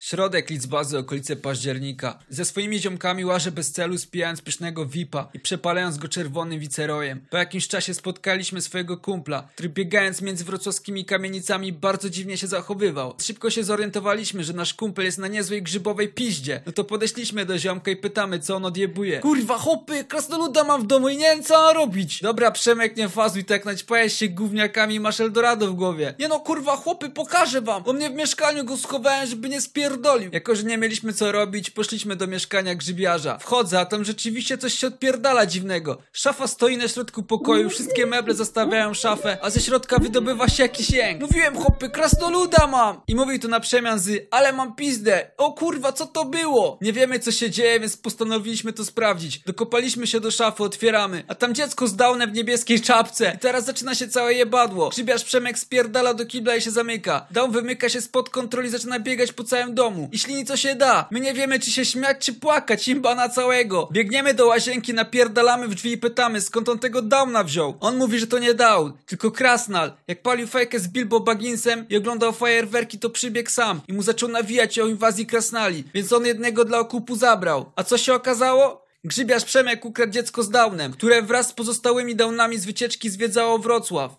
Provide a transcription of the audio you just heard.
Środek Lidzbazy, okolice października. Ze swoimi ziomkami łażę bez celu, spijając pysznego VIPa i przepalając go czerwonym wicerojem. Po jakimś czasie spotkaliśmy swojego kumpla, który biegając między wrocławskimi kamienicami bardzo dziwnie się zachowywał. Szybko się zorientowaliśmy, że nasz kumpel jest na niezłej grzybowej piździe. No to podeszliśmy do ziomka i pytamy, co on odjebuje. Kurwa, hopy, krasnoluda mam w domu i nie wiem, co robić. Dobra, Przemek, nie fazuj tak, naćpajesz się gówniakami i masz Eldorado w głowie. Nie no, kurwa, chłopy, pokażę wam. U mnie w mieszkaniu go schowałem, żeby nie spierdolił. Jako, że nie mieliśmy co robić, poszliśmy do mieszkania grzybiarza. Wchodzę, a tam rzeczywiście coś się odpierdala dziwnego. Szafa stoi na środku pokoju, wszystkie meble zastawiają szafę, a ze środka wydobywa się jakiś jęk. Mówiłem, chłopy, krasnoluda mam! I mówił to na przemian z, ale mam pizdę. O kurwa, co to było? Nie wiemy, co się dzieje, więc postanowiliśmy to sprawdzić. Dokopaliśmy się do szafy, otwieramy, a tam dziecko z downem w niebieskiej czapce. I teraz zaczyna się całe jebadło. Grzybiarz Przemek spierdala do kibla i się zamyka. Down wymyka się spod kontroli, zaczyna biegać po całym domu. I ślini co się da. My nie wiemy, czy się śmiać, czy płakać. Imba na całego. Biegniemy do łazienki, napierdalamy w drzwi i pytamy, skąd on tego downa wziął. On mówi, że to nie down, tylko krasnal. Jak palił fajkę z Bilbo Bagginsem i oglądał fajerwerki, to przybiegł sam i mu zaczął nawijać o inwazji krasnali, więc on jednego dla okupu zabrał. A co się okazało? Grzybiarz Przemek ukradł dziecko z downem, które wraz z pozostałymi downami z wycieczki zwiedzało Wrocław.